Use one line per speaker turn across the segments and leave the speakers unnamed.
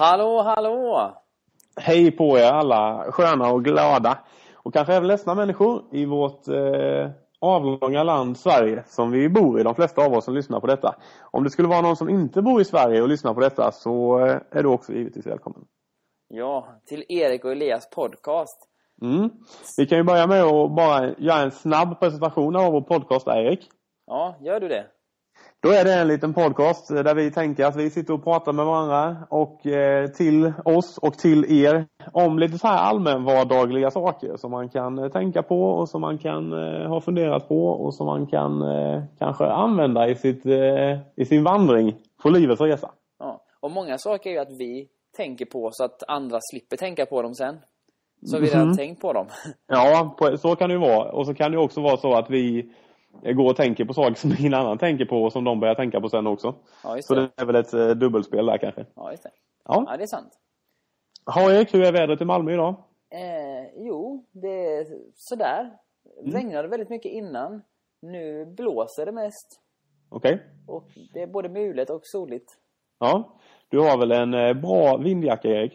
Hallå, hallå!
Hej på er alla sköna och glada och kanske även ledsna människor i vårt eh, avlånga land Sverige som vi bor i, de flesta av oss som lyssnar på detta. Om det skulle vara någon som inte bor i Sverige och lyssnar på detta så eh, är du också givetvis välkommen.
Ja, till Erik och Elias podcast.
Mm. Vi kan ju börja med att bara göra en snabb presentation av vår podcast, Erik.
Ja, gör du det?
Då är det en liten podcast där vi tänker att vi sitter och pratar med varandra och eh, till oss och till er om lite så här allmänvardagliga saker som man kan eh, tänka på och som man kan eh, ha funderat på och som man kan kanske använda i, sitt, i sin vandring på livets resa.
Ja, och många saker är ju att vi tänker på så att andra slipper tänka på dem sen. Så vi redan mm. tänkt på dem.
Ja, så kan det ju vara. Och så kan det också vara så att vi går och tänker på saker som ingen annan tänker på och som de börjar tänka på sen också. Ja, det. Så det är väl ett eh, dubbelspel där kanske.
Ja, just det. Ja, ja det är sant.
Ja, Erik, hur är vädret i Malmö idag?
Eh, jo, det är sådär. Mm. Regnade väldigt mycket innan. Nu blåser det mest.
Okej. Okay.
Och det är både mulet och soligt.
Ja. Du har väl en eh, bra vindjacka, Erik?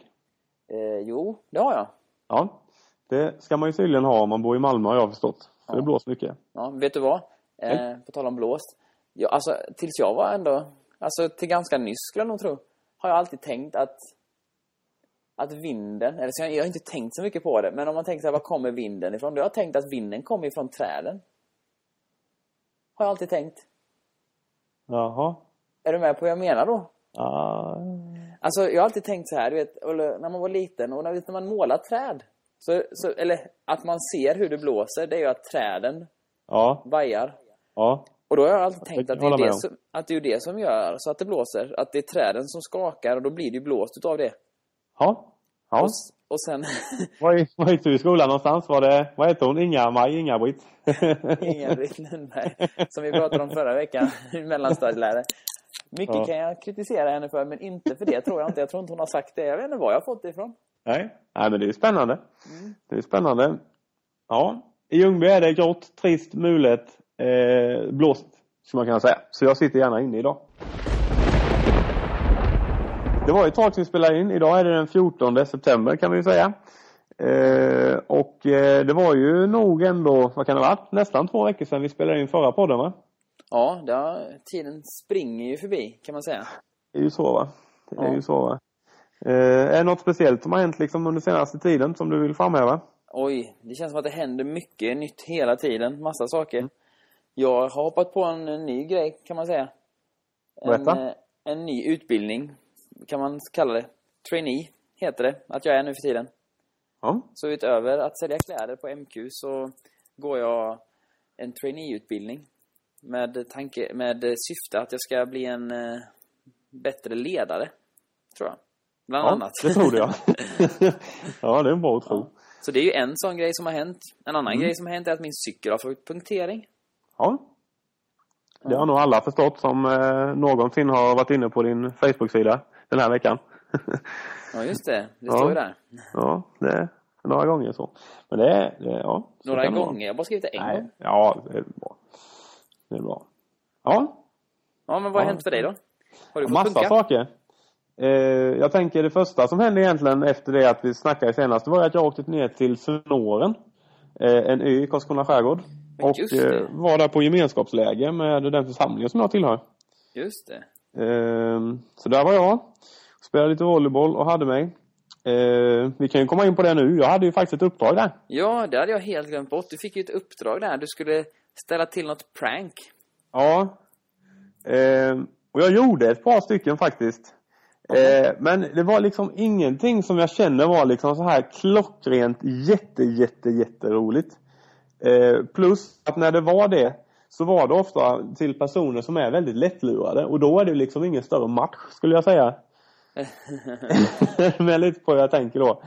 Eh, jo, det har jag.
Ja. Det ska man ju tydligen ha om man bor i Malmö, har jag förstått. För ja. det blåser mycket.
Ja, vet du vad? Eh, på tal om blåst. Ja, alltså, tills jag var ändå... Alltså, till ganska nyss skulle jag nog tro. Har jag alltid tänkt att... Att vinden... Eller så jag, jag har inte tänkt så mycket på det. Men om man tänker så här, var kommer vinden ifrån? Då har jag tänkt att vinden kommer ifrån träden. Har jag alltid tänkt.
Jaha.
Är du med på vad jag menar då?
Ja.
Alltså, jag har alltid tänkt så här, du vet, när man var liten och när, när man målar träd. Så, så, eller att man ser hur det blåser, det är ju att träden
ja.
vajar.
Ja.
Och då har jag alltid tänkt att det, är det, som, att det är det som gör så att det blåser. Att det är träden som skakar och då blir det ju blåst utav det.
Ja. ja.
Och, och sen...
var, gick du i skolan någonstans? Var det, vad heter hon? Inga-Maj,
Inga-Britt? Inga-Britt Lundberg. Som vi pratade om förra veckan. Mellanstadielärare. Mycket ja. kan jag kritisera henne för, men inte för det tror jag inte. Jag tror inte hon har sagt det. Jag vet inte var jag har fått det ifrån.
Nej, Nej men det är spännande. Mm. Det är spännande. Ja, i Ljungby är det grått, trist, mulet, eh, blåst, skulle man kunna säga. Så jag sitter gärna inne idag. Det var ett tag sedan vi spelade in. Idag är det den 14 september kan vi säga. Eh, och eh, det var ju nog ändå, vad kan det ha varit? Nästan två veckor sedan vi spelade in förra podden va?
Ja, har, tiden springer ju förbi kan man säga.
Det är ju så va? Det är ja. ju så va? Eh, är det något speciellt som har hänt liksom under senaste tiden som du vill framhäva?
Oj, det känns som att det händer mycket nytt hela tiden. Massa saker. Mm. Jag har hoppat på en, en, ny grej kan man säga. En,
en,
eh, en ny utbildning kan man kalla det. Trainee heter det att jag är nu för tiden.
Ja.
Så utöver att sälja kläder på MQ så går jag en trainee-utbildning med, tanke, med syfte att jag ska bli en eh, bättre ledare, tror jag. Bland
ja,
annat.
det tror jag. ja, det är en bra tro. Ja.
Så det är ju en sån grej som har hänt. En annan mm. grej som har hänt är att min cykel har fått punktering.
Ja. Det har nog alla förstått som eh, någonsin har varit inne på din Facebook-sida den här veckan.
ja, just det. Det står ja. ju där.
Ja, det är några gånger så. Men det är, det, ja.
Några gånger? Jag har bara skrivit det en
Nej.
gång.
Ja, det är bra. Det är bra. Ja.
Ja, men vad har ja. hänt för dig då?
Har du fått Massa funka? saker. Eh, jag tänker det första som hände egentligen efter det att vi snackade senast, det var att jag åkte ner till Snåren. Eh, en ö i Karlskrona skärgård. och eh, var där på gemenskapsläge med den församlingen som jag tillhör.
Just det.
Så där var jag. Spelade lite volleyboll och hade mig. Vi kan ju komma in på det nu. Jag hade ju faktiskt ett uppdrag där.
Ja, det hade jag helt glömt bort. Du fick ju ett uppdrag där. Du skulle ställa till något prank.
Ja. Och jag gjorde ett par stycken faktiskt. Eh, men det var liksom ingenting som jag känner var liksom så här klockrent jätte, jätte, jätteroligt. Eh, plus att när det var det så var det ofta till personer som är väldigt lättlurade och då är det liksom ingen större match skulle jag säga. men lite på hur jag tänker då.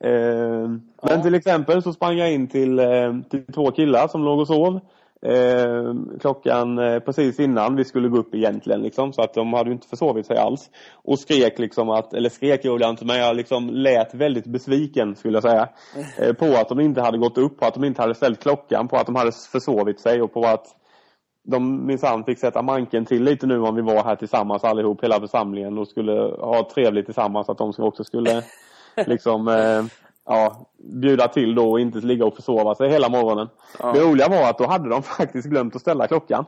Eh, men till exempel så sprang jag in till, eh, till två killar som låg och sov eh, klockan eh, precis innan vi skulle gå upp egentligen liksom, så att de hade inte försovit sig alls. Och skrek liksom att, eller skrek gjorde jag inte, men jag liksom lät väldigt besviken skulle jag säga. Eh, på att de inte hade gått upp, på att de inte hade ställt klockan, på att de hade försovit sig och på att de minsann fick sätta manken till lite nu om vi var här tillsammans allihop, hela församlingen och skulle ha trevligt tillsammans. Att de också skulle liksom eh, ja, bjuda till då och inte ligga och försova sig hela morgonen. Ja. Det roliga var att då hade de faktiskt glömt att ställa klockan.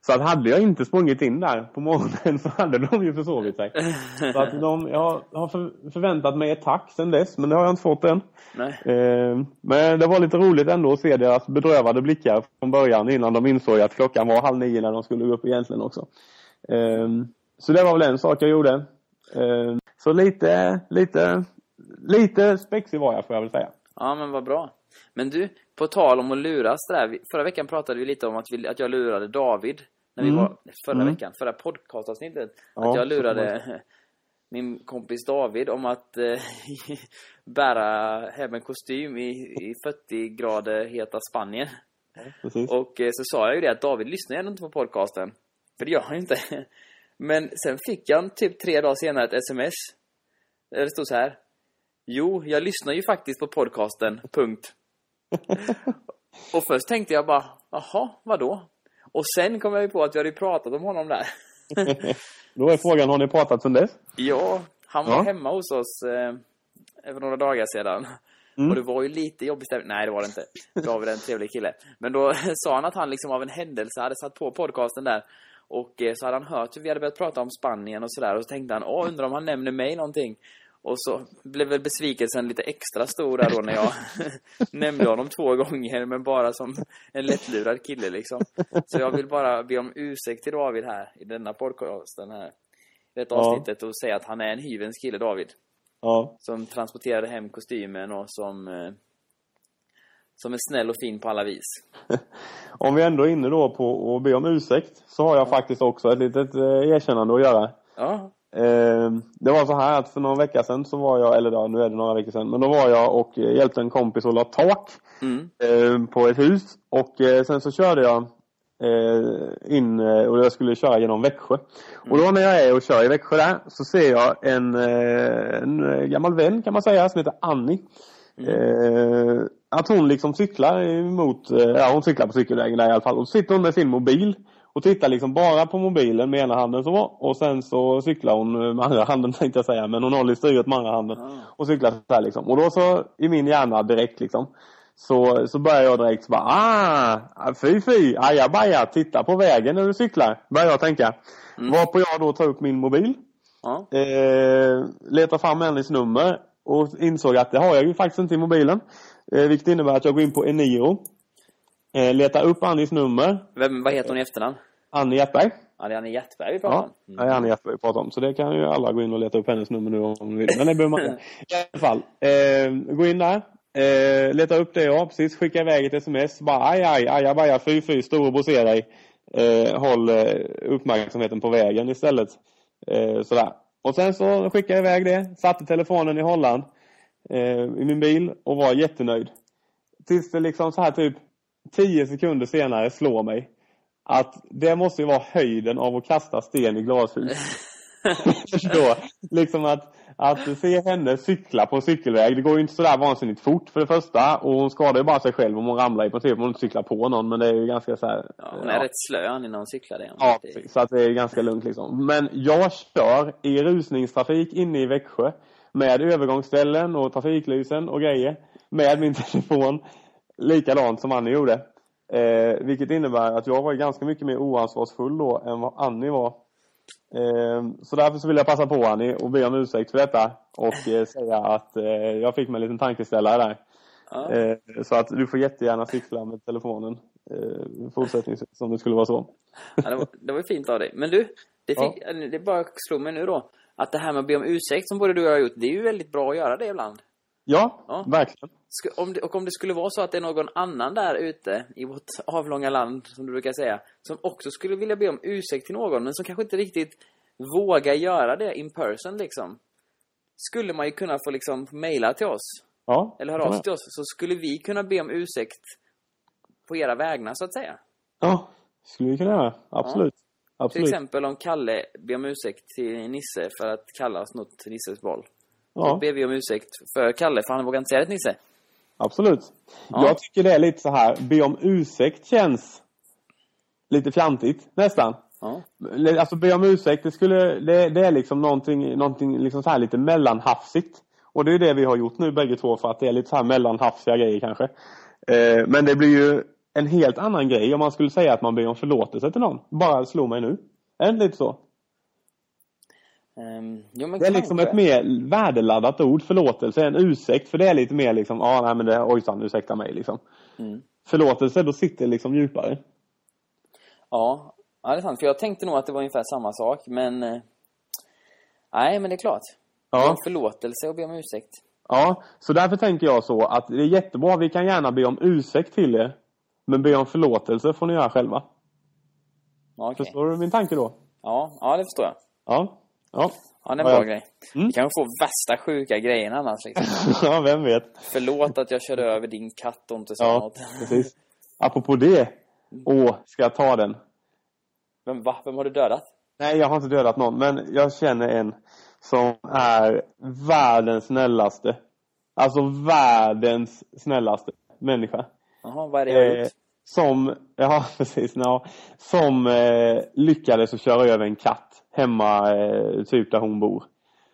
Så att hade jag inte sprungit in där på morgonen så hade de ju försovit sig. Så att de, jag har förväntat mig ett tack sen dess, men det har jag inte fått än. Eh, men det var lite roligt ändå att se deras bedrövade blickar från början innan de insåg att klockan var halv nio när de skulle gå upp egentligen också. Eh, så det var väl en sak jag gjorde. Eh, så lite, lite, lite spexig var jag får jag väl säga.
Ja, men vad bra. Men du, på tal om att luras där. Förra veckan pratade vi lite om att, vi, att jag lurade David. När vi mm. var, förra mm. veckan, förra podcastavsnittet. Ja, att jag lurade min kompis David om att eh, bära hem en kostym i, i 40 grader heta Spanien. Ja, och eh, så sa jag ju det att David lyssnar ändå inte på podcasten. För det gör han inte. Men sen fick jag typ tre dagar senare ett sms. Där det stod så här. Jo, jag lyssnar ju faktiskt på podcasten, punkt. och först tänkte jag bara, jaha, vadå? Och sen kom jag ju på att vi hade pratat om honom där.
Då är frågan, har ni pratat sen dess?
Ja, han var ja. hemma hos oss eh, för några dagar sedan. Mm. Och det var ju lite jobbigt stämning. Nej, det var det inte. David är en trevlig kille. Men då sa han att han liksom av en händelse hade satt på podcasten där. Och eh, så hade han hört hur vi hade börjat prata om Spanien och sådär. Och så tänkte han, åh, undrar om han nämner mig någonting. Och så blev väl besvikelsen lite extra stor där då när jag nämnde honom två gånger men bara som en lättlurad kille liksom. Så jag vill bara be om ursäkt till David här i denna podcasten här. I detta avsnittet och säga att han är en hyvens kille David. Ja. Som transporterade hem kostymen och som eh, som är snäll och fin på alla vis.
om vi ändå är inne då på att be om ursäkt så har jag ja. faktiskt också ett litet eh, erkännande att göra. Ja. Eh, det var så här att för några veckor sedan så var jag, eller ja, nu är det några veckor sedan, men då var jag och hjälpte en kompis att la tak mm. eh, på ett hus. Och eh, sen så körde jag eh, in eh, och jag skulle köra genom Växjö. Mm. Och då när jag är och kör i Växjö där så ser jag en, en gammal vän kan man säga som heter Annie. Mm. att hon liksom cyklar emot, ja hon cyklar på cykelvägen där i alla fall. Och så sitter hon med sin mobil och tittar liksom bara på mobilen med ena handen så. Och sen så cyklar hon med andra handen tänkte jag säga. Men hon håller styret med andra handen. Mm. Och cyklar så här liksom. Och då så i min hjärna direkt liksom. Så, så börjar jag direkt så bara ah, fy fy, ajabaja, titta på vägen när du cyklar. Börjar jag tänka. Mm. Varpå jag då tar upp min mobil. Mm. Eh, letar fram hennes nummer. Och insåg att det har jag ju faktiskt inte i mobilen. Eh, vilket innebär att jag går in på Eniro. Eh, letar upp Annis nummer.
Vem, vad heter hon i efternamn?
Annie Hjertberg.
Ja, det är Annie Hjertberg vi pratar
om. Ja, det är Annie Hjertberg vi pratar om. Så det kan ju alla gå in och leta upp hennes nummer nu om de vill. Men det behöver man inte. I alla fall. Eh, gå in där. Eh, leta upp det ja, precis. Skicka iväg ett sms. Bara aj, aj, aj, ajabaja, fy, fy, storebror ser dig. Eh, håll uppmärksamheten på vägen istället. Eh, sådär. Och sen så skickade jag iväg det. Satte telefonen i hållaren. Eh, I min bil och var jättenöjd. Tills det liksom så här typ tio sekunder senare slår mig att det måste ju vara höjden av att kasta sten i glashus. Förstå? liksom att, att se henne cykla på en cykelväg, det går ju inte sådär vansinnigt fort för det första. Och hon skadar ju bara sig själv om hon ramlar i princip om hon inte cyklar på någon. Men det är ju ganska så här,
Ja, hon är ja. rätt slö när hon cyklar det.
Ja, precis, så att det är ganska lugnt liksom. Men jag kör i rusningstrafik inne i Växjö. Med övergångsställen och trafiklysen och grejer. Med min telefon likadant som Annie gjorde. Eh, vilket innebär att jag var ganska mycket mer oansvarsfull då än vad Annie var. Eh, så därför så vill jag passa på Annie och be om ursäkt för detta och eh, säga att eh, jag fick mig en liten tankeställare där. Ja. Så att du får jättegärna cykla med telefonen eh, fortsättningsvis om det skulle vara så.
Ja, det, var, det var fint av dig. Men du, det, fick, ja. det bara slog mig nu då att det här med att be om ursäkt som både du och jag har gjort, det är ju väldigt bra att göra det ibland.
Ja, ja. verkligen.
Om det, och om det skulle vara så att det är någon annan där ute i vårt avlånga land, som du brukar säga, som också skulle vilja be om ursäkt till någon, men som kanske inte riktigt vågar göra det in person liksom. Skulle man ju kunna få liksom mejla till oss. Ja. Eller höra av sig till oss. Så skulle vi kunna be om ursäkt på era vägnar så att säga.
Ja, skulle vi kunna göra. Absolut. Ja. Absolut.
Till exempel om Kalle ber om ursäkt till Nisse för att Kalle har snott Nisses boll. Ja. Då ber vi om ursäkt för Kalle, för han vågar inte säga det till Nisse.
Absolut. Ja. Jag tycker det är lite så här, be om ursäkt känns lite fjantigt nästan.
Ja.
Alltså be om ursäkt, det, skulle, det, det är liksom någonting, någonting liksom så här lite mellanhafsigt. Och det är det vi har gjort nu bägge två för att det är lite så här mellanhafsiga grejer kanske. Eh, men det blir ju en helt annan grej om man skulle säga att man ber om förlåtelse till någon. Bara slå mig nu. Är det inte lite så?
Um, jo, men
Det är liksom ett mer värdeladdat ord, förlåtelse, en ursäkt. För det är lite mer liksom, ja ah, nej men det, ojsan, ursäkta mig liksom.
Mm.
Förlåtelse, då sitter det liksom djupare.
Ja, ja, det är sant. För jag tänkte nog att det var ungefär samma sak, men... Eh, nej, men det är klart.
Ja.
om förlåtelse och be om ursäkt.
Ja, så därför tänker jag så att det är jättebra, vi kan gärna be om ursäkt till er. Men be om förlåtelse får ni göra själva.
Okej.
Förstår du min tanke då?
Ja, ja, det förstår jag.
Ja. Ja.
Ja, det är en bra
ja.
grej.
Mm.
Vi kanske får värsta sjuka grejen annars liksom.
ja, vem vet.
Förlåt att jag körde över din katt om inte sa
Ja,
något.
precis. Apropå det. Åh, ska jag ta den?
Vem, va? Vem har du dödat?
Nej, jag har inte dödat någon, men jag känner en som är världens snällaste. Alltså världens snällaste människa.
Jaha, vad är det jag har
Eh,
gjort?
Som, ja precis, ja, som eh, lyckades att köra över en katt hemma, eh, typ där hon bor.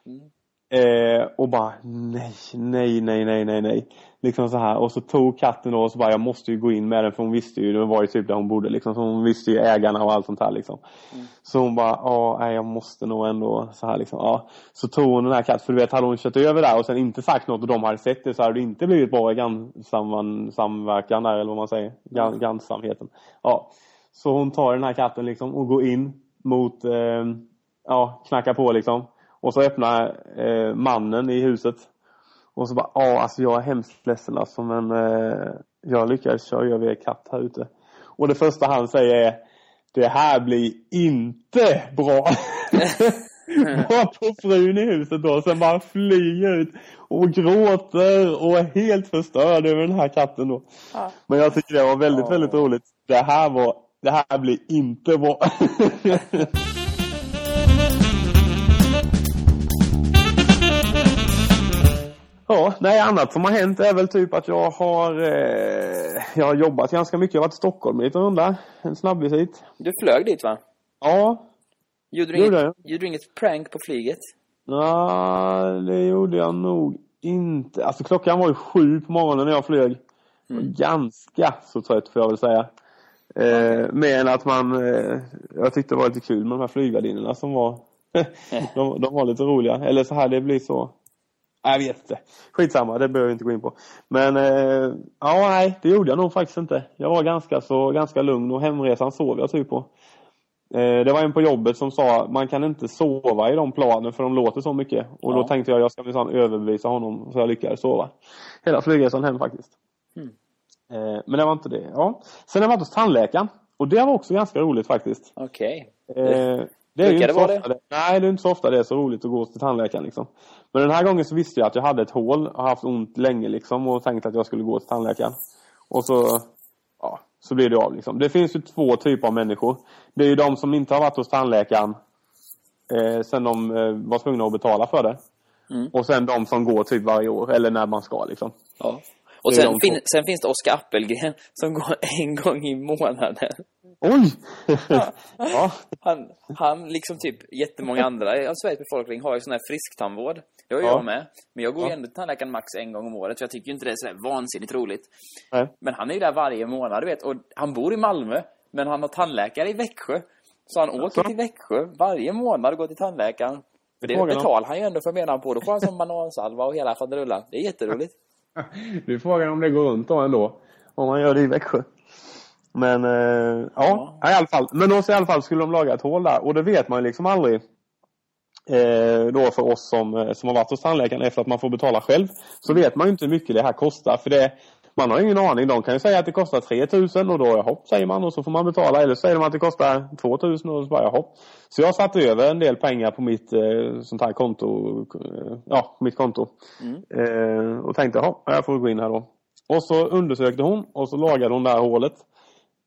Mm.
Eh, och bara nej, nej, nej, nej, nej, nej. Liksom så här. Och så tog katten då och så bara jag måste ju gå in med den för hon visste ju, det var ju typ där hon bodde liksom. Så hon visste ju ägarna och allt sånt här liksom.
Mm.
Så hon bara, ja, jag måste nog ändå så här liksom. Ja. Så tog hon den här katten, för du vet hade hon kört över där och sen inte sagt något och de hade sett det så hade det inte blivit bra i samverkan där eller vad man säger.
Mm.
grannsamheten. Ja. Så hon tar den här katten liksom och går in mot, eh, ja, knackar på liksom. Och så öppnar eh, mannen i huset. Och så bara, ja alltså jag är hemskt ledsen alltså men eh, jag lyckades köra över er katt här ute. Och det första han säger är, det här blir inte bra. Var på frun i huset då, sen bara flyger ut och gråter och är helt förstörd över den här katten då.
Ja.
Men jag tycker det var väldigt,
Ja.
väldigt roligt. Det här var, det här blir inte bra. Ja, nej annat som har hänt är väl typ att jag har, eh, jag har jobbat ganska mycket. Jag har varit i Stockholm en liten runda. En snabbis hit.
Du flög dit va?
Ja,
Gjorde du,
Gjorde
inget,
jag.
gjorde du inget prank på flyget?
ja, det gjorde jag nog inte. Alltså klockan var ju sju på morgonen när jag flög.
Mm.
Ganska så trött får jag väl säga. Eh, men att man, eh, jag tyckte det var lite kul med de här flygvärdinnorna som var, de, de var lite roliga. Eller så här, det blir så. Jag vet inte. Skitsamma, det behöver vi inte gå in på. Men eh, ja, nej, det gjorde jag nog faktiskt inte. Jag var ganska så ganska lugn och hemresan sov jag typ på. Eh, det var en på jobbet som sa man kan inte sova i de planen för de låter så mycket. Och
Ja.
då tänkte jag jag ska minsann överbevisa honom så jag lyckades sova. Hela flygresan hem faktiskt.
Mm.
Eh, men det var inte det. Ja. Sen har jag varit hos tandläkaren. Och det var också ganska roligt faktiskt.
Okej.
Eh, det är ju
Brukar
inte
det vara
det? Nej, det är inte så ofta det är så roligt att gå till tandläkaren liksom. Men den här gången så visste jag att jag hade ett hål och haft ont länge liksom och tänkte att jag skulle gå till tandläkaren. Och så, ja, så blir det av liksom. Det finns ju två typer av människor. Det är ju de som inte har varit hos tandläkaren eh, sen de eh, var tvungna att betala för det.
Mm.
Och sen de som går typ varje år, eller när man ska liksom.
Ja. Och sen, fin, sen finns det Oskar Appelgren som går en gång i månaden.
Oj! ja.
Han, han liksom typ jättemånga andra av Sveriges befolkning har ju sån här frisktandvård. Det har ju
Ja.
jag med. Men jag går ju ändå till tandläkaren max en gång om året. För jag tycker ju inte det är sådär vansinnigt roligt.
Nej.
Men han är ju där varje månad, du vet. Och han bor i Malmö. Men han har tandläkare i Växjö. Så han åker till Växjö varje månad och går till tandläkaren. För det betalar han ju ändå för menar han på. Då får han som banansalva och hela faderullan. Det är jätteroligt.
Du frågar om det går runt då ändå. Om man gör det i Växjö. Men eh, ja,
Ja.
i alla fall. Men då så i alla fall skulle de laga ett hål där. Och det vet man ju liksom aldrig. Eh, då för oss som, eh, som har varit hos tandläkaren efter att man får betala själv. Så vet man ju inte hur mycket det här kostar. För det, man har ingen aning. De kan ju säga att det kostar 3000 och då hopp säger man och så får man betala. Eller så säger de att det kostar 2000 och så bara hopp. Så jag satte över en del pengar på mitt eh, sånt här konto. Eh, ja, mitt konto.
Mm.
Eh, och tänkte, ja, jag får gå in här då. Och så undersökte hon och så lagade hon det här hålet.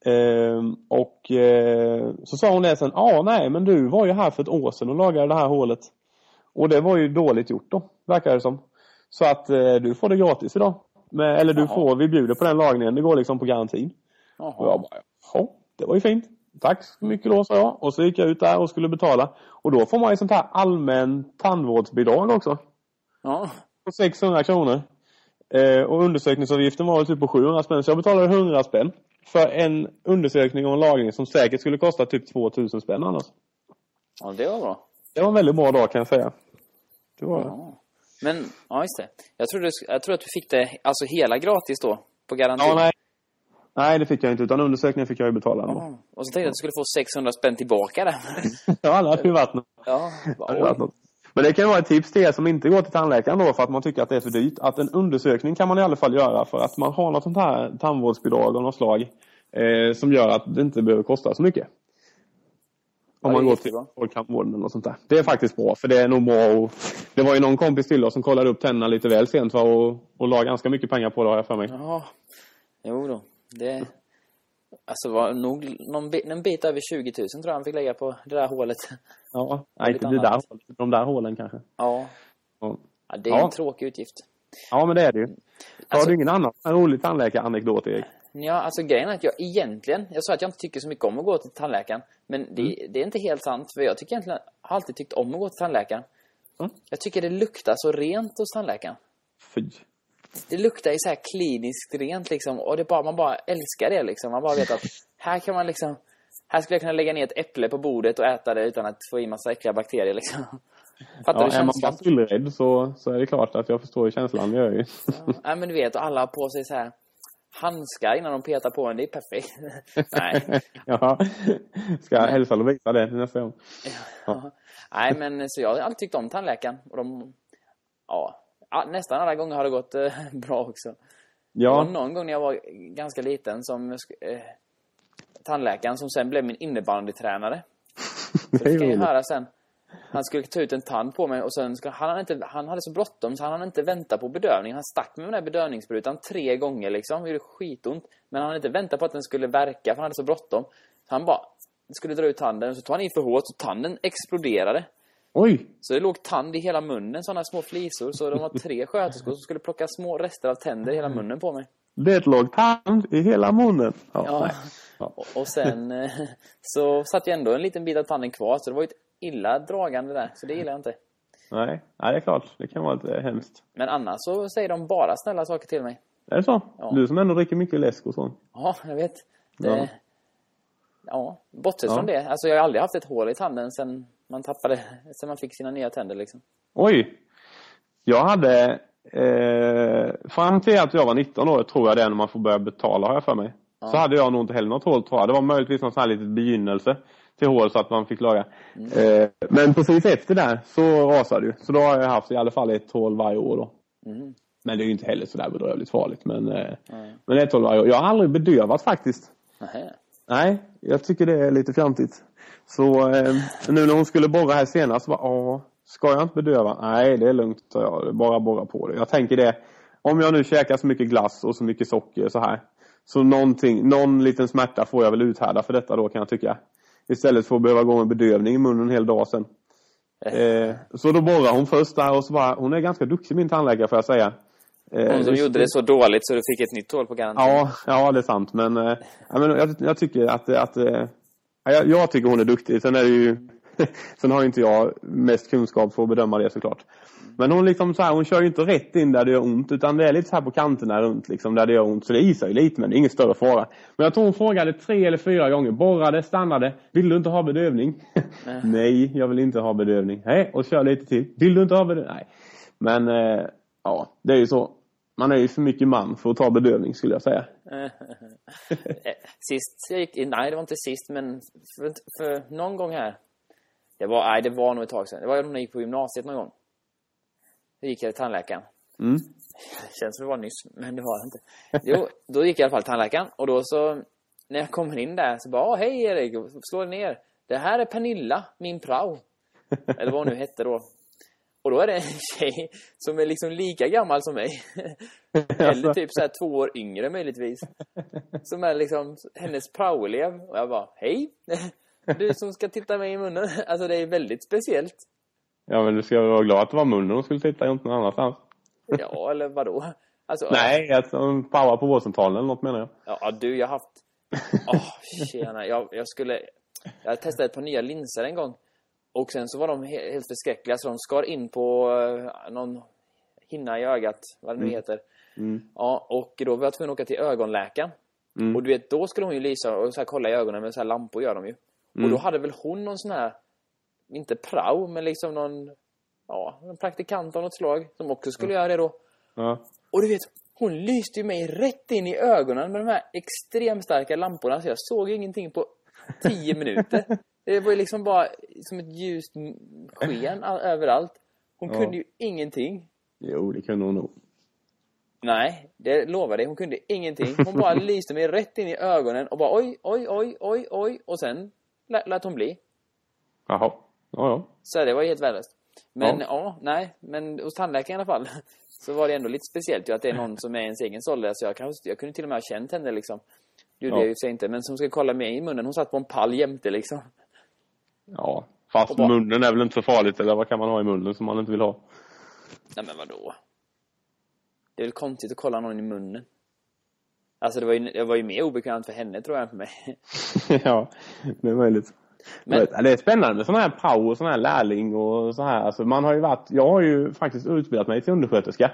Eh, och eh, så sa hon det sen, ja nej men du var ju här för ett år sedan och lagade det här hålet. Och det var ju dåligt gjort då, verkar det som. Så att eh, du får det gratis idag. Men, eller du
Jaha.
får, vi bjuder på den lagningen, det går liksom på garantin. Och jag
Jaha.
bara, ja, det var ju fint. tack så mycket då, sa jag. Och så gick jag ut där och skulle betala. Och då får man ju sånt här allmän tandvårdsbidrag också.
Ja.
På 600 kronor. Eh, och undersökningsavgiften var typ på 700 spänn. Så jag betalade 100 spänn. För en undersökning och en lagring som säkert skulle kosta typ 2000 spänn annars.
ja, det var bra.
Det var en väldigt bra dag kan jag säga. Det var.
Ja. Men, ja just det. Jag tror, du, jag tror att du fick det alltså hela gratis då, på garanti.
Ja, nej. Nej, det fick jag inte. Utan undersökningen fick jag ju betala.
Ja. Och så tänkte jag att du skulle få 600 spänn tillbaka där.
Ja, det hade ju varit något.
ja, bara.
Men det kan vara ett tips till er som inte går till tandläkaren då för att man tycker att det är för dyrt. Att en undersökning kan man i alla fall göra för att man har något sånt här tandvårdsbidrag av något slag. Eh, som gör att det inte behöver kosta så mycket. Om man går till folktandvården och sånt där. Det är faktiskt bra för det är nog bra och Det var ju någon kompis till oss som kollade upp tänderna lite väl sent va, och, och la ganska mycket pengar på det har jag för mig.
Ja, jo då. Det... Alltså var nog någon bit, en bit över 20 000 tror jag han fick lägga på det där hålet.
Ja, nej, inte det där, de där hålen kanske.
Ja,
Ja,
ja det är
Ja.
en tråkig utgift.
ja men det är det ju. Har
Alltså-
du ingen annan rolig tandläkaranekdot Erik?
Ja, alltså grejen är att jag egentligen, jag sa att jag inte tycker så mycket om att gå till tandläkaren. Men det,
Mm.
det är inte helt sant, för jag tycker egentligen, har alltid tyckt om att gå till tandläkaren.
Mm.
Jag tycker det luktar så rent hos tandläkaren.
Fy.
Det luktar ju så här kliniskt rent liksom, och det bara, man bara älskar det liksom. Man bara vet att här kan man liksom, här skulle jag kunna lägga ner ett äpple på bordet och äta det utan att få i massa äckliga bakterier liksom. Fattar
Ja,
du
är man
känslan?
basilrädd så, så är det klart att jag förstår känslan. Det gör jag ju.
Ja, men du vet, alla har på sig så här handskar innan de petar på en. Det är perfekt. Nej.
ja. Ska jag hälsa Lovisa det till nästa gång?
Ja. Nej, men så jag har alltid tyckt om tandläkaren. Och de, ja, ja, nästan alla gånger har det gått eh, bra också. Det var
Ja,
någon gång när jag var ganska liten som eh, tandläkaren som sen blev min innebandytränare.
det
Så fick jag höra sen. Han skulle ta ut en tand på mig och sen ska, han, hade inte, han hade så bråttom så han hade inte vänta på bedövning. Han stack med den där bedövningssprutan tre gånger liksom. Det gjorde skitont. Men han hade inte väntat på att den skulle verka för han hade så bråttom. Så han bara skulle dra ut tanden och så tog han i för hårt så tanden exploderade.
Oj!
Så det låg tand i hela munnen, sådana små flisor. Så de var tre sköterskor som skulle plocka små rester av tänder i hela munnen på mig.
Det låg tand i hela munnen. Ja.
Ja. Och, sen eh, så satt ju ändå en liten bit av tanden kvar. Så det var ju ett illa dragande där. Så det gillar jag inte.
Nej. nej, det är klart. Det kan vara lite hemskt.
Men annars så säger de bara snälla saker till mig.
Är det så?
Ja.
Du som ändå dricker mycket läsk och sånt.
Ja, jag vet. Det,
Ja.
ja. bortsett från det. Alltså jag har aldrig haft ett hål i tanden sen man tappade, sen man fick sina nya tänder liksom.
Oj! Jag hade eh, fram till att jag var 19 år, tror jag det är när man får börja betala har jag för mig. Så hade jag nog inte heller något hål tror jag. Det var möjligtvis någon sån här litet begynnelse till hål så att man fick laga. Eh, men precis efter där så rasade ju. Så då har jag haft i alla fall ett hål varje år då.
Mm.
Men det är ju inte heller sådär bedrövligt farligt. Men, eh, men ett hål varje år. Jag har aldrig bedövat faktiskt.
Nähä.
Nej, jag tycker det är lite fjantigt. Så eh, nu när hon skulle borra här senast så bara, ska jag inte bedöva? Nej, det är lugnt, jag. Bara borra på det. Jag tänker det, om jag nu käkar så mycket glass och så mycket socker så här. Så någonting, någon liten smärta får jag väl uthärda för detta då kan jag tycka. Istället för att behöva gå med bedövning i munnen en hel dag sen. Eh, så då borrar hon först där och så bara, hon är ganska duktig min tandläkare får jag säga. Eh,
Hon som gjorde det så dåligt så du fick ett nytt hål på garantin.
Ja, ja det är sant. Men, eh, men jag, jag tycker att, att eh, jag, jag tycker hon är duktig. Sen är det ju Sen har ju inte jag mest kunskap för att bedöma det såklart. Men hon liksom så här, hon kör ju inte rätt in där det gör ont utan det är lite så här på kanterna runt liksom där det gör ont. Så det isar ju lite men det är ingen större fara. Men jag tror hon frågade tre eller fyra gånger. Borrade, stannade. Vill du inte ha bedövning? Nej, jag vill inte ha bedövning. Nej, och kör lite till. Vill du inte ha bedövning? Nej. Men eh, ja, det är ju så. Man är ju för mycket man för att ta bedövning skulle jag säga.
Eh, Sist jag gick, nej det var inte sist men för, för någon gång här. Det var, nej det var nog ett tag sedan. Det var när jag gick på gymnasiet någon gång. Då gick jag till tandläkaren.
Mm.
Det känns som det var nyss, men det var det inte. Jo, då gick jag i alla fall till tandläkaren och då så när jag kommer in där så bara, "Åh, hej Erik, slå dig ner. Det här är Pernilla, min prao. Eller vad hon nu hette då. Och då är det en tjej som är liksom lika gammal som mig. Eller typ så här två år yngre möjligtvis. Som är liksom hennes praoelev. Och jag bara, hej! Du som ska titta mig i munnen. Alltså det är väldigt speciellt.
Ja men du ska vara glad att det var munnen hon skulle titta, inte någon annanstans.
Ja, eller vadå? Alltså,
Nej, hon power på vårdcentralen eller något menar jag.
Ja, du, jag har haft Åh, oh, tjena. Jag, jag skulle... Jag testade ett par nya linser en gång. Och sen så var de helt, förskräckliga, så de skar in på uh, någon hinna i ögat, vad det nu
Mm.
heter.
Mm.
Ja, och då var jag tvungen att åka till ögonläkaren.
Mm.
Och du vet, då skulle hon ju lysa och så kolla i ögonen med så här lampor gör de ju.
Mm.
Och då hade väl hon någon sån här, inte prao, men liksom någon, ja, en praktikant av något slag som också skulle göra det då.
Ja.
Och du vet, hon lyste ju mig rätt in i ögonen med de här extremt starka lamporna så jag såg ingenting på tio minuter. Det var ju liksom bara som ett ljust sken all- överallt. Hon
Ja.
kunde ju ingenting.
Jo, det kunde hon nog.
Nej, det lovar dig. Hon kunde ingenting. Hon bara lyste mig rätt in i ögonen och bara oj, oj, oj, oj, oj. Och sen lät, lät hon bli.
Jaha. Ja, ja.
Så det var ju helt värdelöst. Men
Ja.
ja. nej. Men hos tandläkaren i alla fall. Så var det ändå lite speciellt ju att det är någon som är ens egen ålder. Så jag, kanske, jag kunde till och med ha känt henne liksom. Det gjorde
Ja.
jag ju sig inte. Men som ska kolla mig i munnen. Hon satt på en pall jämte liksom.
Ja, fast
bara-
munnen är väl inte så farligt, eller vad kan man ha i munnen som man inte vill ha?
Nej men vadå? Det är väl konstigt att kolla någon i munnen. Alltså det var ju, det var ju mer obekvämt för henne tror jag än för mig.
ja, det är möjligt.
Men-.
Det är spännande med sån här prao och sån här lärling och så här. Alltså man har ju varit, jag har ju faktiskt utbildat mig till undersköterska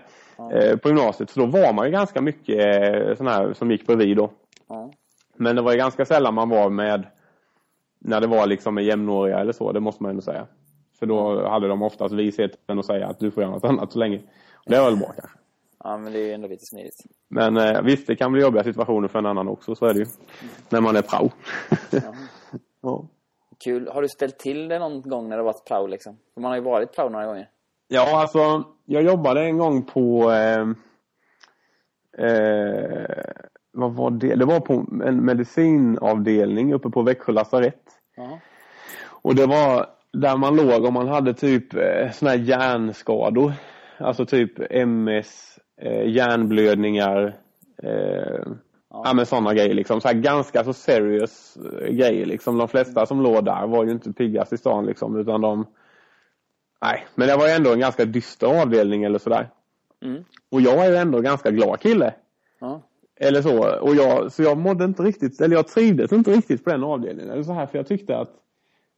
eh, på gymnasiet. Så då var man ju ganska mycket eh, sån här som gick bredvid då.
Ja.
Men det var ju ganska sällan man var med när det var liksom med jämnåriga eller så, det måste man ändå säga. För då hade de oftast visheten att säga att du får göra något annat så länge. Och det var väl bra kanske.
ja men det är ju ändå lite smidigt.
Men eh, visst, det kan bli jobbiga situationer för en annan också, så är det ju. När man är prao.
Ja.
ja.
Kul. Har du ställt till det någon gång när det varit prao liksom? För man har ju varit prao några gånger.
Ja, alltså jag jobbade en gång på eh, eh, vad var det? Det var på en medicinavdelning uppe på Växjö lasarett.
Ja.
Och det var där man låg om man hade typ eh, såna här hjärnskador. Alltså typ MS, eh, hjärnblödningar, eh, ja. men sådana grejer liksom. Så här ganska så serious eh, grejer liksom. De flesta som låg där var ju inte piggast i stan liksom utan de Nej, men det var ju ändå en ganska dyster avdelning eller sådär.
Mm.
Och jag är ju ändå en ganska glad kille.
Ja.
Eller så. Och jag, så jag mådde inte riktigt, eller jag trivdes inte riktigt på den avdelningen. Eller så här, för jag tyckte att,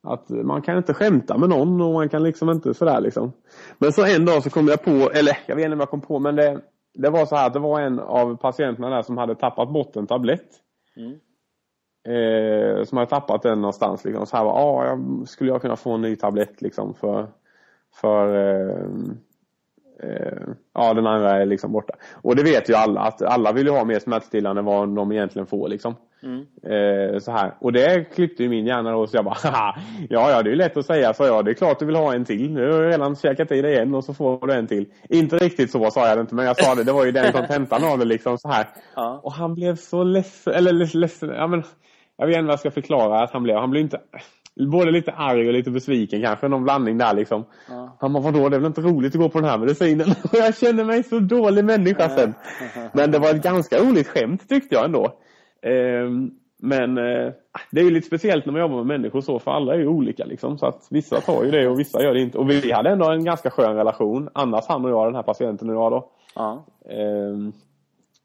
att man kan inte skämta med någon och man kan liksom inte sådär liksom. Men så en dag så kom jag på, eller jag vet inte vad jag kom på, men det, det var så här att det var en av patienterna där som hade tappat bort en tablett.
Mm.
Eh, som hade tappat den någonstans liksom. Så här, var, ah, jag, skulle jag kunna få en ny tablett liksom för, för eh, ja den andra är liksom borta. Och det vet ju alla att alla vill ju ha mer smärtstillande än vad de egentligen får liksom.
Mm.
Eh, så här. Och det klippte ju min hjärna då så jag bara Haha, ja ja det är ju lätt att säga sa jag. Det är klart du vill ha en till. Nu har jag redan käkat i dig en och så får du en till. Inte riktigt så sa jag det inte men jag sa det. Det var ju den kontentan av det liksom så här.
Ja.
Och han blev så ledsen, eller leds- ledsen, ja men jag vet inte vad jag ska förklara att han blev. Han blev inte, både lite arg och lite besviken kanske, någon blandning där liksom.
Ja.
Han bara, vadå det är väl inte roligt att gå på den här medicinen? Och jag känner mig så dålig människa sen. Men det var ett ganska roligt skämt tyckte jag ändå. Ehm, men eh, det är ju lite speciellt när man jobbar med människor så, för alla är ju olika liksom. Så att vissa tar ju det och vissa gör det inte. Och vi hade ändå en ganska skön relation. Annars han och jag, den här patienten och jag då.
Ja.
Ehm,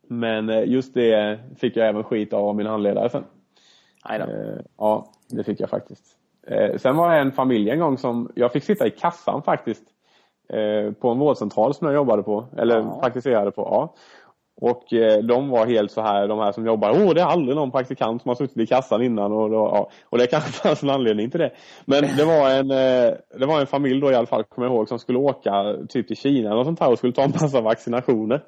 men eh, just det fick jag även skit av min handledare sen.
Aj då.
Eh, ja, det fick jag faktiskt. Eh, sen var det en familj en gång som jag fick sitta i kassan faktiskt. Eh, på en vårdcentral som jag jobbade på. Eller
Ja.
praktiserade på. Ja. Och eh, de var helt så här, de här som jobbar. Åh, det är aldrig någon praktikant som har suttit i kassan innan. Och, då, ja. och det kanske fanns en anledning till det. Men det var en, det var en familj då i alla fall, kommer jag ihåg, som skulle åka typ till Kina och sånt här och skulle ta en massa vaccinationer.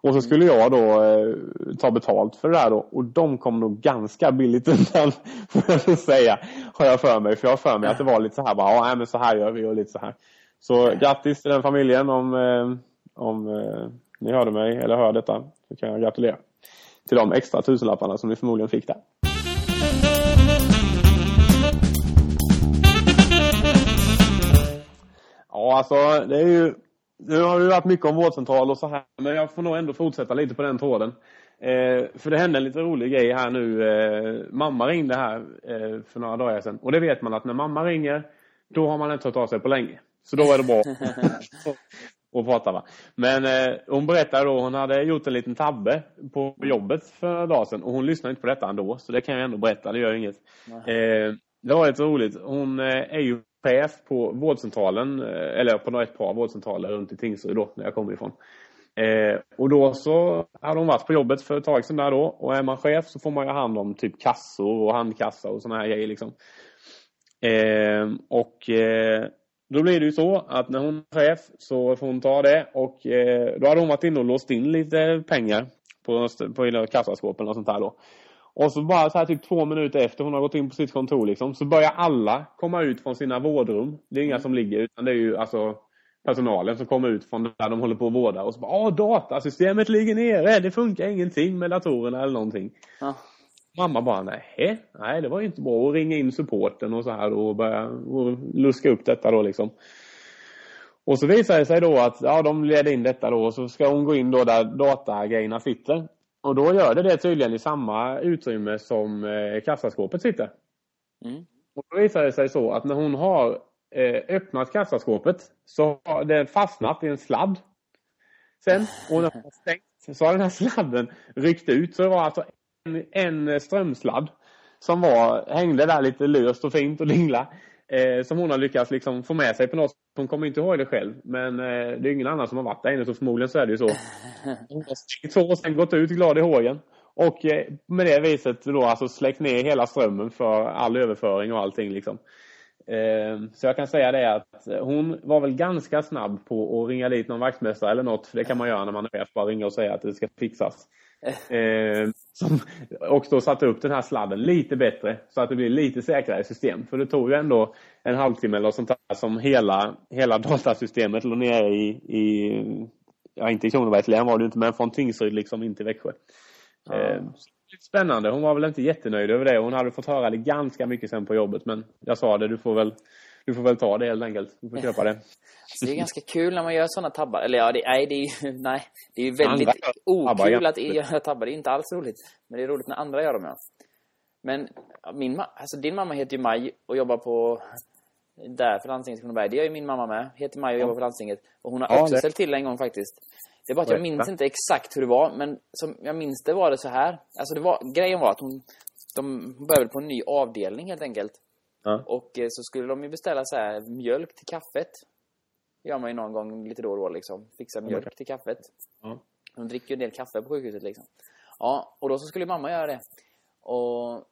Och så skulle jag då eh, ta betalt för det där då. Och de kom nog ganska billigt undan, jag nog säga. Har jag för mig. För jag har för mig att det var lite så här bara, ja nej, men så här gör vi och lite så här. Så grattis till den familjen om, eh, om eh, ni hörde mig eller hör detta. Så kan jag gratulera. Till de extra tusenlapparna som ni förmodligen fick där. Ja, alltså det är ju nu har det varit mycket om vårdcentral och så här, men jag får nog ändå fortsätta lite på den tråden. Eh, för det hände en lite rolig grej här nu. Eh, mamma ringde här eh, för några dagar sedan. Och det vet man att när mamma ringer, då har man inte hört av sig på länge. Så då är det bra. och prata va. Men eh, hon berättade då, hon hade gjort en liten tabbe på jobbet för några dagar sedan och hon lyssnade inte på detta ändå. Så det kan jag ändå berätta, det gör inget. Eh, det var lite roligt. Hon eh, är ju chef på vårdcentralen, eh, eller på ett par vårdcentraler runt i Tingsryd då, där jag kommer ifrån. Eh, och då så hade hon varit på jobbet för ett tag sedan där då. Och är man chef så får man ju hand om typ kassor och handkassa och såna här grejer liksom. Eh, och eh, då blir det ju så att när hon är chef så får hon ta det och eh, då hade hon varit inne och låst in lite pengar på, på kassaskåpen och sånt där då. Och så bara så här typ två minuter efter hon har gått in på sitt kontor liksom, så börjar alla komma ut från sina vårdrum. Det är inga som ligger utan det är ju alltså personalen som kommer ut från där de håller på att vårda och så bara Åh, datasystemet ligger nere, det funkar ingenting med datorerna eller någonting. Ja. Mamma bara, nej, nej det var inte bra att ringa in supporten och så här och börja och luska upp detta då liksom. Och så visar det sig då att ja, de leder in detta då och så ska hon gå in då där datagrejerna sitter. Och då gör det det tydligen i samma utrymme som eh, kassaskåpet sitter. Mm. Och då visar det sig så att när hon har eh, öppnat kassaskåpet så har det fastnat i en sladd. Sen, och när hon har stängt så har den här sladden ryckt ut. Så det var alltså en, en strömsladd som var, hängde där lite löst och fint och dingla. Eh, som hon har lyckats liksom få med sig på något. Hon kommer inte ihåg det själv. Men eh, det är ingen annan som har varit där inne så förmodligen så är det ju så. Hon har så och sen gått ut glad i hågen. Och eh, med det viset då alltså släckt ner hela strömmen för all överföring och allting liksom. Eh, så jag kan säga det att hon var väl ganska snabb på att ringa dit någon vaktmästare eller något. För det kan man göra när man är chef. Bara ringa och säga att det ska fixas. Eh, som också satte upp den här sladden lite bättre så att det blir lite säkrare system. För det tog ju ändå en halvtimme eller sånt där som hela, hela datasystemet låg nere i, i ja inte i Kronobergs län var det inte men från Tingsryd liksom in till Växjö. Ja. Eh, spännande. Hon var väl inte jättenöjd över det. Hon hade fått höra det ganska mycket sen på jobbet men jag sa det, du får väl du får väl ta det helt enkelt. Du får köpa det.
Alltså, det är ganska kul när man gör sådana tabbar. Eller ja, det, nej, det är ju nej, det är ju väldigt okul att göra tabbar. Det är inte alls roligt. Men det är roligt när andra gör dem, ja. Men min, alltså, din mamma heter ju Maj och jobbar på där för landstinget i Kronoberg. Det gör ju min mamma med. Heter Maj och jobbar på landstinget. Och hon har ja, också det. ställt till en gång faktiskt. Det är bara att jag minns inte exakt hur det var. Men som jag minns det var det så här. Alltså det var, grejen var att hon, de började på en ny avdelning helt enkelt. Ja. Och eh, så skulle de ju beställa så här mjölk till kaffet. Det gör man ju någon gång lite då och då liksom. Fixa mjölk okay. till kaffet. Ja. De dricker ju en del kaffe på sjukhuset liksom. Ja, och då så skulle mamma göra det. Och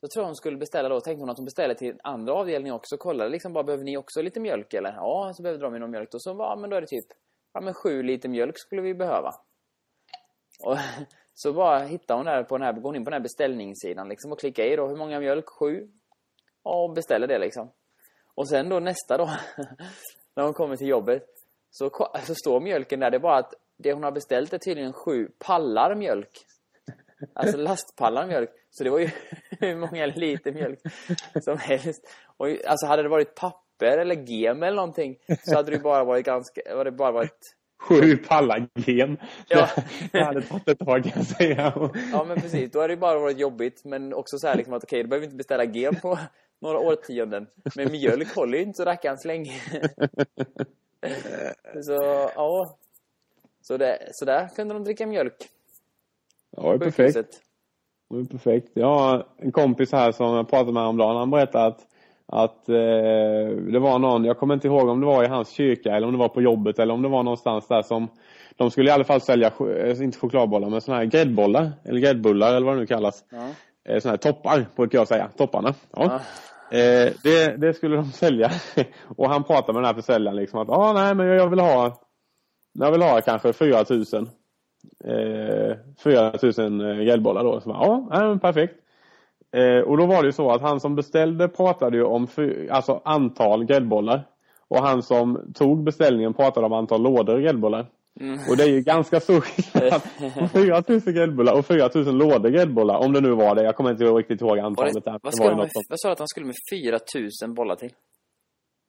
så tror jag hon skulle beställa då. Tänkte hon att hon beställer till andra avdelningen också. Kollade liksom bara, behöver ni också lite mjölk eller? Ja, så behöver de någon mjölk. Och så ja, men då är det typ, ja men sju liter mjölk skulle vi behöva. Och så bara hittar hon där på den här, går hon in på den här beställningssidan liksom och klickar i då, hur många mjölk? Sju och beställer det liksom. Och sen då nästa dag, när hon kommer till jobbet, så, så står mjölken där. Det är bara att det hon har beställt är tydligen sju pallar mjölk. Alltså lastpallar mjölk. Så det var ju hur många liter mjölk som helst. Och alltså hade det varit papper eller gem eller någonting så hade det bara varit ganska, hade det bara varit
Sju pallar gem. Ja. Det hade tagit ett tag kan jag säga.
Ja men precis, då hade det bara varit jobbigt. Men också så här liksom att okej, okay, då behöver vi inte beställa gem på några årtionden. Men mjölk håller ju inte så rackarns länge. så, ja. Så, det, så där kunde de dricka mjölk.
Ja, det är perfekt. Det är perfekt. Jag har en kompis här som jag pratade med häromdagen. Han berättade att, att eh, det var någon, jag kommer inte ihåg om det var i hans kyrka eller om det var på jobbet eller om det var någonstans där som de skulle i alla fall sälja, eh, inte chokladbollar, men sådana här gräddbollar, eller gräddbullar eller vad det nu kallas. Ja. Eh, sådana här toppar, brukar jag säga. Topparna. Ja. ja. Eh, det, det, skulle de sälja. och han pratade med den här försäljaren liksom att ah, nej men jag vill ha jag vill ha kanske 4000 eh, 4000 eh, gällbollar då. Så ja, nej, perfekt. Eh, och då var det ju så att han som beställde pratade ju om alltså antal gräddbollar. Och han som tog beställningen pratade om antal lådor gräddbollar. Mm. Och det är ju ganska stor skillnad på 4000 gräddbullar och 4000 lådor gräddbollar. Om det nu var det. Jag kommer inte riktigt ihåg antalet. Där.
Vad, vad, med, vad sa du att han skulle med 4000 bollar till?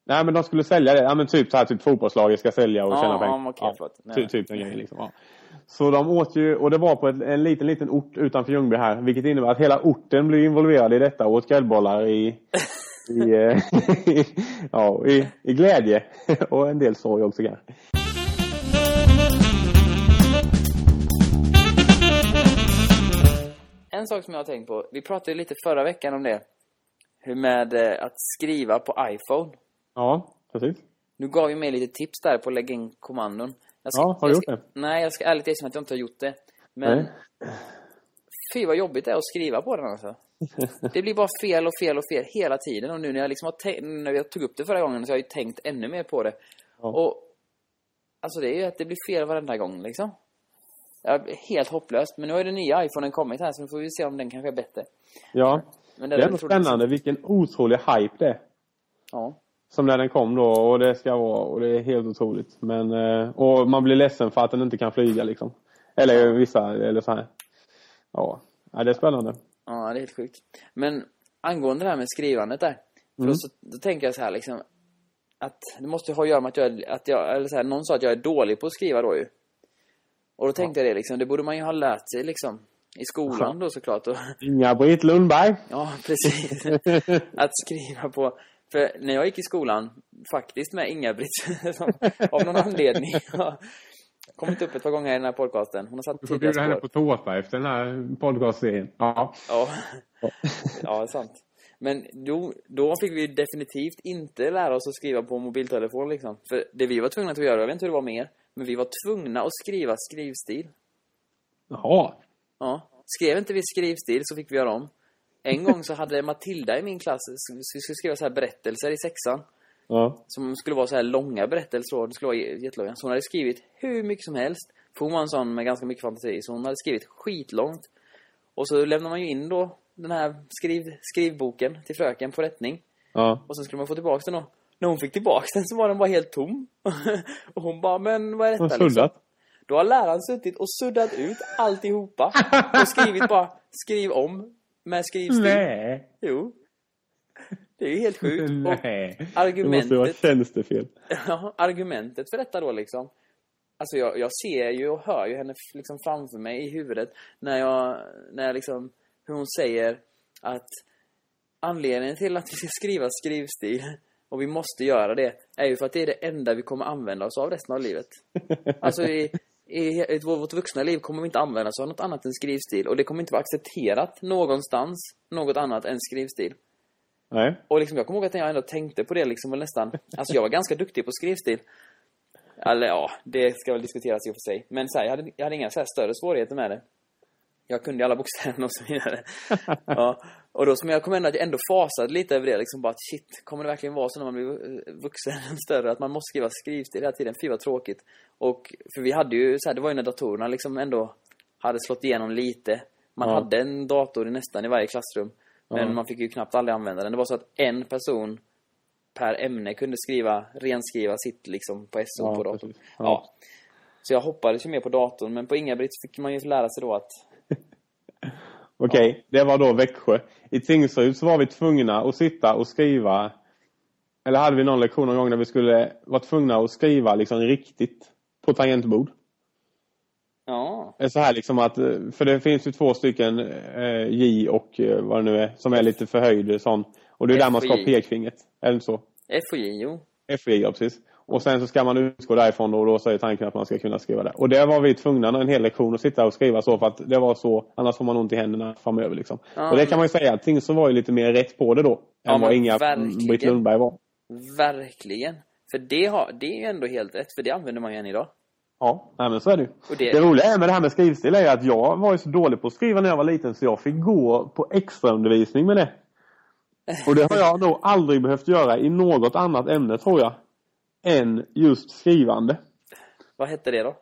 Nej men de skulle sälja det. Ja men typ så här typ fotbollslaget ska sälja och
ja,
tjäna
pengar. Okay,
ja, typ, den grejen liksom. Ja. Så de åt ju, och det var på ett, en liten, liten ort utanför Ljungby här, vilket innebär att hela orten blev involverad i detta och åt gräddbollar i, i, i, eh, ja, i, i glädje och en del sorg också kanske.
En sak som jag har tänkt på, vi pratade ju lite förra veckan om det, hur med eh, att skriva på iPhone.
Ja, precis.
Du gav ju mig lite tips där på att lägga in kommandon. Jag
Ja, har du gjort
ska,
det?
Nej, jag ska ärligt erkänna att jag inte har gjort det. Men
Nej.
fy vad jobbigt det är att skriva på den alltså. Det blir bara fel och fel och fel hela tiden. Och nu när jag liksom har när jag tog upp det förra gången så har jag ju tänkt ännu mer på det.
Ja.
Och alltså det är ju att det blir fel varenda gång liksom. Ja, helt hopplöst. Men nu har ju den nya iPhonen kommit här så nu får vi se om den kanske är bättre.
Ja,
Men
det
är
är ändå spännande vilken otrolig hype det är.
Ja.
Som när den kom då och det ska vara och det är helt otroligt. Men, eh, och man blir ledsen för att den inte kan flyga liksom. Eller vissa, eller så här. Ja, ja det är spännande.
Ja, det är helt sjukt. Men angående det här med skrivandet där. För
Mm.
då, så, då tänker jag så här liksom. Att det måste ha att göra med att jag, att jag eller så här, någon sa att jag är dålig på att skriva då ju. Och då tänkte jag det liksom, det borde man ju ha lärt sig liksom. I skolan då såklart. Och,
Inga-Britt Lundberg.
ja, precis. att skriva på. För när jag gick i skolan, faktiskt med Inga-Britt, av någon anledning har kommit upp ett par gånger i den här podcasten. Hon har satt
Du får
tydliga
bjuda henne
spår.
på tårta efter den här podcastserien. Ja.
Ja. ja, det är sant. Men då, då fick vi definitivt inte lära oss att skriva på mobiltelefon liksom. För det vi var tvungna att göra, jag vet inte hur det var mer, men vi var tvungna att skriva skrivstil.
Jaha.
Ja. Skrev inte vi skrivstil så fick vi göra om. En gång så hade Matilda i min klass, så vi skulle skriva så här berättelser i sexan.
Ja.
Som skulle vara så här långa berättelser. Det skulle vara jättelånga. Så hon hade skrivit hur mycket som helst. För hon var en sån med ganska mycket fantasi. Så hon hade skrivit skitlångt. Och så lämnar man ju in då den här skriv, skrivboken till fröken på rättning.
Ja.
Och sen skulle man få tillbaka den då. När hon fick tillbaka den så var den bara helt tom. och hon bara, men vad är detta liksom? Då har läraren suttit och suddat ut alltihopa. Och skrivit bara, skriv om med skrivstil.
Nej.
Jo. Det är ju helt sjukt. Och
Nej. Det måste vara
argumentet
tjänstefel.
Ja, argumentet för detta då liksom. Alltså jag, jag ser ju och hör ju henne liksom framför mig i huvudet när jag, när jag liksom, hur hon säger att anledningen till att vi ska skriva skrivstil och vi måste göra det är ju för att det är det enda vi kommer använda oss av resten av livet. Alltså i, i, i vårt vuxna liv kommer vi inte använda oss av något annat än skrivstil och det kommer inte vara accepterat någonstans, något annat än skrivstil.
Nej.
Och liksom, jag kommer ihåg att jag ändå tänkte på det liksom och nästan... Alltså jag var ganska duktig på skrivstil. Eller ja, det ska väl diskuteras i och för sig. Men så här, jag, hade, jag hade inga så större svårigheter med det. Jag kunde alla bokstäverna och så vidare. ja. Och då som jag kom ändå att jag ändå fasade lite över det. Liksom bara att shit, kommer det verkligen vara så när man blir vuxen större? Att man måste skriva skrivstil hela tiden? Fy vad tråkigt. Och för vi hade ju så här, det var ju när datorerna liksom ändå hade slått igenom lite. Man
Ja.
hade en dator i nästan i varje klassrum. Men
Ja.
man fick ju knappt aldrig använda den. Det var så att en person per ämne kunde skriva, renskriva sitt liksom på SO
Ja,
på datorn. Ja. Så jag hoppades ju mer på datorn, men på Inga-Britt fick man ju lära sig då att...
Okej, det var då Växjö. I Tingsryd så var vi tvungna att sitta och skriva. Eller hade vi någon lektion någon gång där vi skulle vara tvungna att skriva liksom riktigt på tangentbord.
Ja,
Så här liksom att, för det finns ju två stycken eh, J och eh, vad det nu är, som är lite förhöjd sån. Och det är där man ska ha pekfingret. Är inte så?
F och J, jo.
F och J, ja precis. Och sen så ska man utgå därifrån och då är tanken att man ska kunna skriva det. Och det var vi tvungna en hel lektion att sitta och skriva så för att det var så, annars får man ont i händerna framöver liksom.
Ja,
och det kan man ju säga att Tingsryd var ju lite mer rätt på det då.
Ja,
än vad Inga. Britt Lundberg var.
Verkligen. För det, har, det är ju ändå helt rätt, för det använder man ju än idag.
Ja, nej, men så är det ju.
Det-
Det roliga är med det här med skrivstil är att jag var ju så dålig på att skriva när jag var liten så jag fick gå på extraundervisning med det. Och det har jag nog aldrig behövt göra i något annat ämne tror jag. Än just skrivande.
Vad hette det då?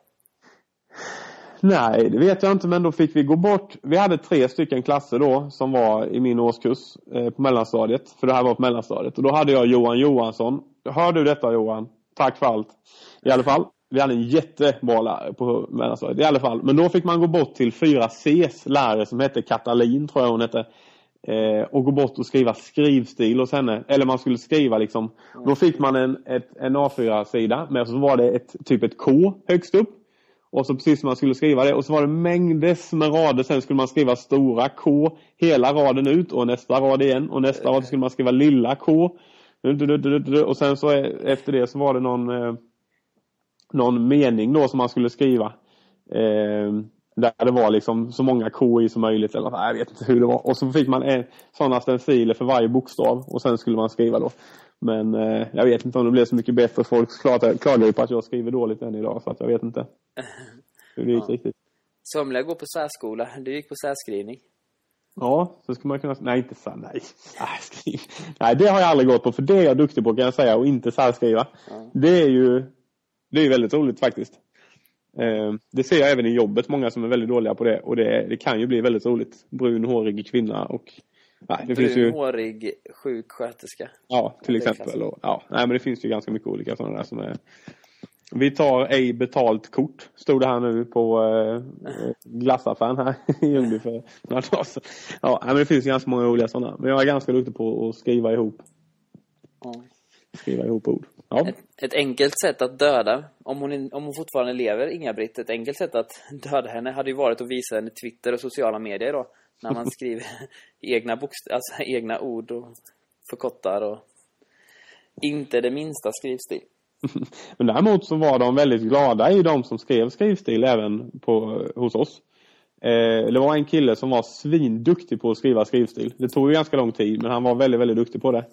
Nej, det vet jag inte men då fick vi gå bort. Vi hade tre stycken klasser då som var i min årskurs eh, på mellanstadiet. För det här var på mellanstadiet. Och då hade jag Johan Johansson. Hör du detta Johan? Tack för allt. I alla fall. Vi hade en jättebra lärare på mellanstadiet. I alla fall. Men då fick man gå bort till 4Cs lärare som hette Katalin tror jag hon hette. Eh, och gå bort och skriva skrivstil hos henne. Eller man skulle skriva liksom. Då fick man en, ett, en A4-sida. Men så var det ett, typ ett K högst upp. Och så precis som man skulle skriva det. Och så var det mängder med rader. Sen skulle man skriva stora K hela raden ut. Och nästa rad igen. Och nästa rad skulle man skriva lilla K. Och sen så eh, efter det så var det någon, eh, någon mening då som man skulle skriva. Eh, Där det var liksom så många KI som möjligt. Eller, jag vet inte hur det var. Och så fick man en, sådana stenciler för varje bokstav. Och sen skulle man skriva då. Men eh, jag vet inte om det blev så mycket bättre. Folk klagar, ju på att jag skriver dåligt än idag. Så att jag vet inte hur det gick
Ja.
riktigt.
Somliga går på särskola. Du gick på särskrivning.
Ja, så skulle man kunna... Nej, inte så. Nej. Nej, nej, det har jag aldrig gått på. För det är jag duktig på kan jag säga. Och inte särskriva.
Ja.
Det är ju det är väldigt roligt faktiskt. Eh, det ser jag även i jobbet. Många som är väldigt dåliga på det. Och det, det kan ju bli väldigt roligt. Brun, hårig kvinna och... Nej, det finns ju...
Brunhårig sjuksköterska.
Ja, till exempel. Och, ja, nej, men det finns ju ganska mycket olika sådana där som är... Vi tar ej betalt kort, stod det här nu på eh, glassaffären här i Ljungby för några dagar sedan. Ja, men det finns ganska många roliga sådana. Men jag är ganska duktig på att skriva ihop,
Ja.
skriva ihop ord. Ja,
Ett, ett enkelt sätt att döda, om hon, om hon fortfarande lever, Inga-Britt, ett enkelt sätt att döda henne hade ju varit att visa henne Twitter och sociala medier då. När man skriver egna bokst alltså egna ord och förkortar och inte det minsta skrivstil.
Men däremot så var de väldigt glada i de som skrev skrivstil även på, hos oss. Eh, det var en kille som var svinduktig på att skriva skrivstil. Det tog ju ganska lång tid men han var väldigt, väldigt duktig på det.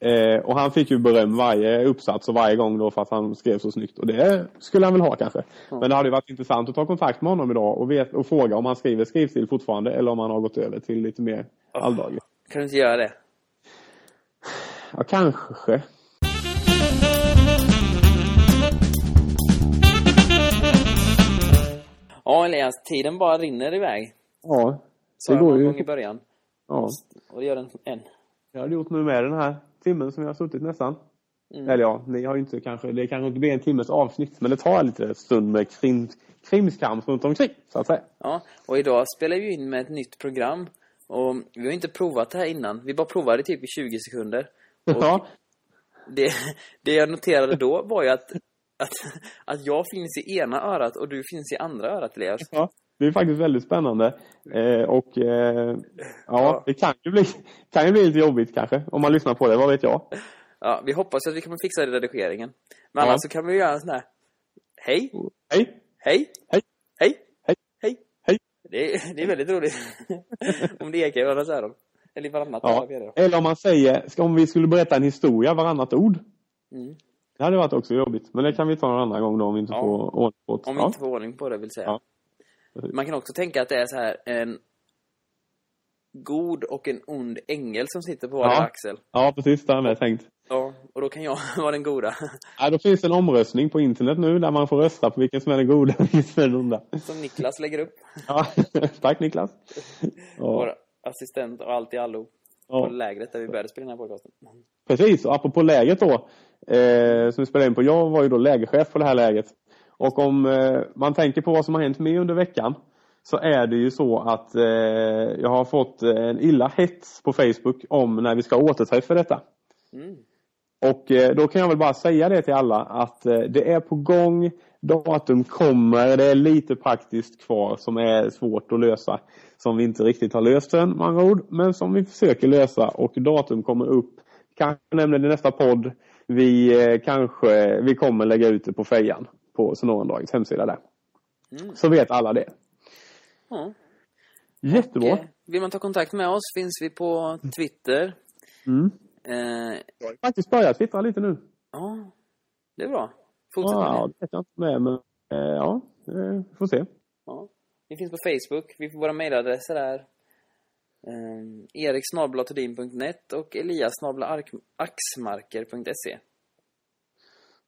Eh, och han fick ju beröm varje uppsats och varje gång då för att han skrev så snyggt. Och det skulle han väl ha kanske. Men det hade ju varit intressant att ta kontakt med honom idag och, vet, och fråga om han skriver skrivstil fortfarande eller om han har gått över till lite mer alldagligt.
Kan du inte göra det?
Ja, kanske.
Ja, Elias, tiden bara rinner iväg.
Ja, det går
gång i
ju.
början.
Ja.
Och det gör den än.
Jag har gjort nu med den här timmen som jag har suttit nästan.
Mm.
Eller ja, ni har ju inte kanske, det kanske inte blir en timmes avsnitt men det tar lite stund med krim, krimskrams runt omkring så att säga.
Ja, och idag spelar vi in med ett nytt program. Och vi har inte provat det här innan. Vi bara provade typ i 20 sekunder.
Ja,
det, det jag noterade då var ju att, att, att jag finns i ena örat och du finns i andra örat, Elias.
ja, det är faktiskt väldigt spännande. Eh, och eh, ja, det kan ju, bli, kan ju bli lite jobbigt kanske om man lyssnar på det, vad vet jag.
Ja, vi hoppas att vi kommer fixa det i redigeringen. Men
Ja.
annars så kan vi göra en sån här... Hej,
Hej!
hej,
Hej!
hej,
Hej!
hej.
Hej!
Det är, det är väldigt roligt. om det ekar i varandras öron. Eller i varannat
Ja. Eller om man säger, om vi skulle berätta en historia varannat ord.
Mm.
Det hade varit också jobbigt. Men det kan vi ta någon annan gång då om vi inte
Ja.
får ordning på det.
Om vi inte får ordning på det vill säga.
Ja.
Man kan också tänka att det är så här en god och en ond ängel som sitter på vardera
Ja.
axel.
ja, precis. Det har jag tänkt.
Ja, och då kan jag vara den goda.
Ja, då finns det en omröstning på internet nu där man får rösta på vilken som är den goda och vilken som är den onda.
Som Niklas lägger upp.
Ja, tack Niklas.
Vår
Ja,
assistent och allt i allo. På
ja,
lägret där vi började spela den här podcasten.
precis, och apropå läget då. Eh, som vi spelade in på. Jag var ju då lägerchef på det här läget. Och om eh, man tänker på vad som har hänt mig under veckan. Så är det ju så att eh, jag har fått en illa hets på Facebook om när vi ska återträffa detta.
Mm.
Och eh, då kan jag väl bara säga det till alla att eh, det är på gång, datum kommer, det är lite praktiskt kvar som är svårt att lösa. Som vi inte riktigt har löst än med andra ord, men som vi försöker lösa och datum kommer upp. Kanske nämner det i nästa podd. Vi eh, kanske, vi kommer lägga ut det på fejan på Sonorandragets hemsida där.
Mm.
Så vet alla det.
Ja.
Jättebra.
Och, eh, vill man ta kontakt med oss finns vi på Twitter.
Mm.
Eh,
Jag har faktiskt börjat twittra lite nu.
ja, det är bra. Fortsätt med
Ja, det. vet jag inte med, men eh, ja, eh, vi får se.
Ja. Vi finns på Facebook. Vi får våra mejladresser där. Eh, eriksnablatodin.net och elias.axmarker.se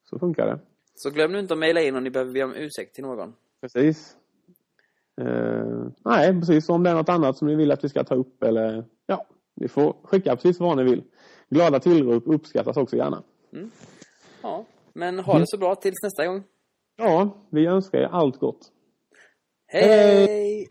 Så funkar det.
Så glöm nu inte att mejla in om ni behöver be om ursäkt till någon.
Precis. Eh, nej, precis. Om det är något annat som ni vill att vi ska ta upp eller ja, ni får skicka precis vad ni vill. Glada tillrop uppskattas också gärna.
Ja, men ha det så bra tills nästa gång.
Ja, vi önskar er allt gott.
Hej!